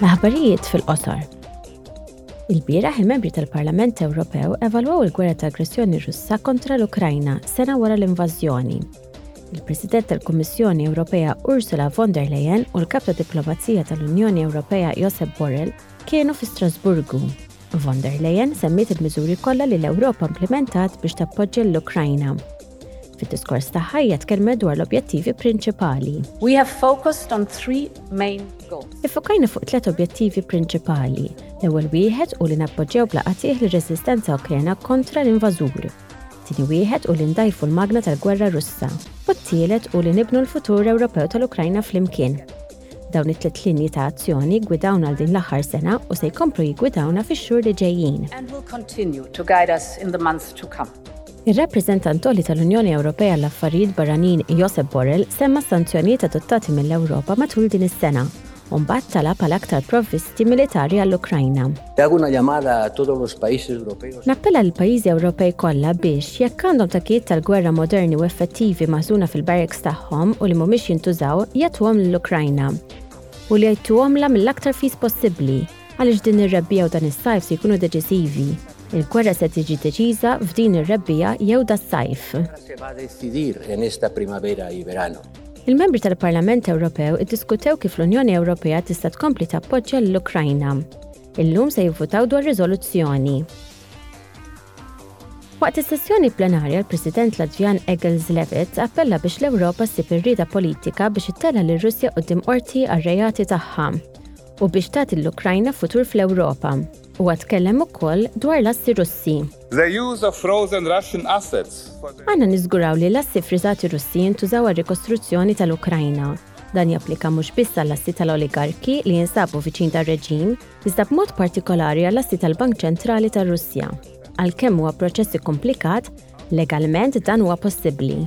L-aħbarijiet fil-qosor. Il-bieraħ il-membri tal-Parlament Ewropew evalwaw il-gwerra ta' aggressjoni Russa kontra l-Ukrajna sena wara l-invażjoni. Il-President tal-Kummissjoni Ewropea Ursula von der Leyen u l-Kap ta' Diplomazija tal-Unjoni Ewropea Josep Borrell kienu fi Strasburgu. Von der Leyen semmiet il-miżuri kollha li l-Ewropa implementat biex tappoġġja l-Ukrajna. Fid-diskors tagħha hija tkellmet dwar l-objettivi prinċipali. We have focused on three main goals. Iffokajna fuq tliet objettivi prinċipali. L-ewwel wieħed u li nappoġġew bla qatih l-reżistenza Ukrena kontra l-invażuri. Tieni wieħed u li ndajfu l-magna tal-gwerra Russa. U t-tielet u li nibnu l-futur Ewropew tal-Ukrajna flimkien. Dawn it-tliet linji ta' azzjoni gwidawna għal din l-aħħar sena u se jkomplu jigwidawna fix-xhur li ġejjin. And will continue to guide us in the months to come. Ir-Rappreżentant Għoli tal-Unjoni Ewropea għall-Affarijiet Barranin Josep Borrell semma s-sanzjonijiet adottati mill-Ewropa matul din is-sena u mbagħad talab għal aktar provvisti militari għall-Ukrajna. Nappella lill-pajjiżi Ewropej kollha biex, jekk għandhom takkijiet tal-gwerra moderni u effettivi maħżuna fil-barracks tagħhom u li mhumiex jintużaw, jagħtuhom lill-Ukrajna u li jtuhomlha mill-aktar fis possibbli. Għaliex din ir-rebbiegħa u dan is-sajf se jkunu deċisivi. Il-gwerra se tiġi deċiża f'din ir-rebbiegħa jew das-sajf. Il-membri tal-Parlament Ewropew iddiskutew kif l-Unjoni Ewropea tista' tkompli tappoġġja lill-Ukrajna. Illum se jivvutaw dwar riżoluzzjoni. Waqt is-sessjoni plenarja l-President Latvjan Egil Zlevits appella biex l-Ewropa ssib ir-rieda politika biex ittella' lil Russja quddiem qorti għar-reati tagħha. u biex tagħti l-Ukrajna futur fl-Ewropa. Huwa tkellem ukoll dwar l-assi Russi. The use of frozen Russian assets for. Għandna niżguraw li l-assi ffriżati Russi jintużaw għar-rikostruzzjoni tal-Ukrajna. Dan japplika mhux biss għall-assi tal-oligarki li jinsabu viċin tar-reġim, iżda b'mod partikolari għall-assi tal-Bank Ċentrali tar-Russja. Għalkemm huwa proċess ikkumplikat, legalment dan huwa possibbli.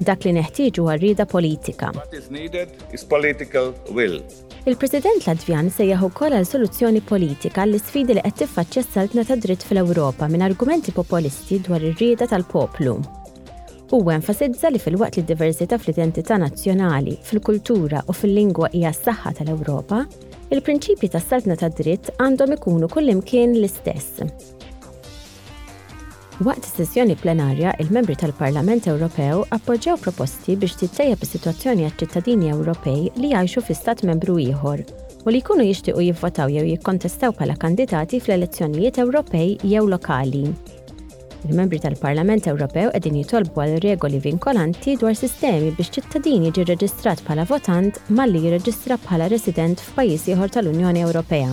Dak li neħtieġu huwa rieda politika. What is needed is political will. Il-President Latvjan sejjaħ ukoll għal soluzzjoni politika għall-isfidi li qed tiffaċċja s-Saltna tad-Dritt fl-Ewropa minn argumenti popolisti dwar ir-rieda tal-poplu. Huwa enfasizza li filwaqt li d-diversità fl-identità nazzjonali, fil-kultura u fil-lingwa hija s-saħħa tal-Ewropa, il-prinċipji tas-Saltna tad-Dritt għandhom ikunu kullimkien l-istess. Waqt is-sessjoni plenarja, il-Membri tal-Parlament Ewropew appoġġjaw proposti biex tittejjeb is-sitwazzjoni għaċ-ċittadini Ewropej li jgħixu fi Stat Membru ieħor u li jkunu jixtiequ jivvotaw jew jikkontestaw bħala kandidati fl-elezzjonijiet Ewropej jew lokali. Il-Membri tal-Parlament Ewropew qegħdin jitolbu għal regoli vinkolanti dwar sistemi biex ċittadin jiġi rreġistrat bħala votant malli jirreġistra bħala resident f'pajjiż ieħor tal-Unjoni Ewropea.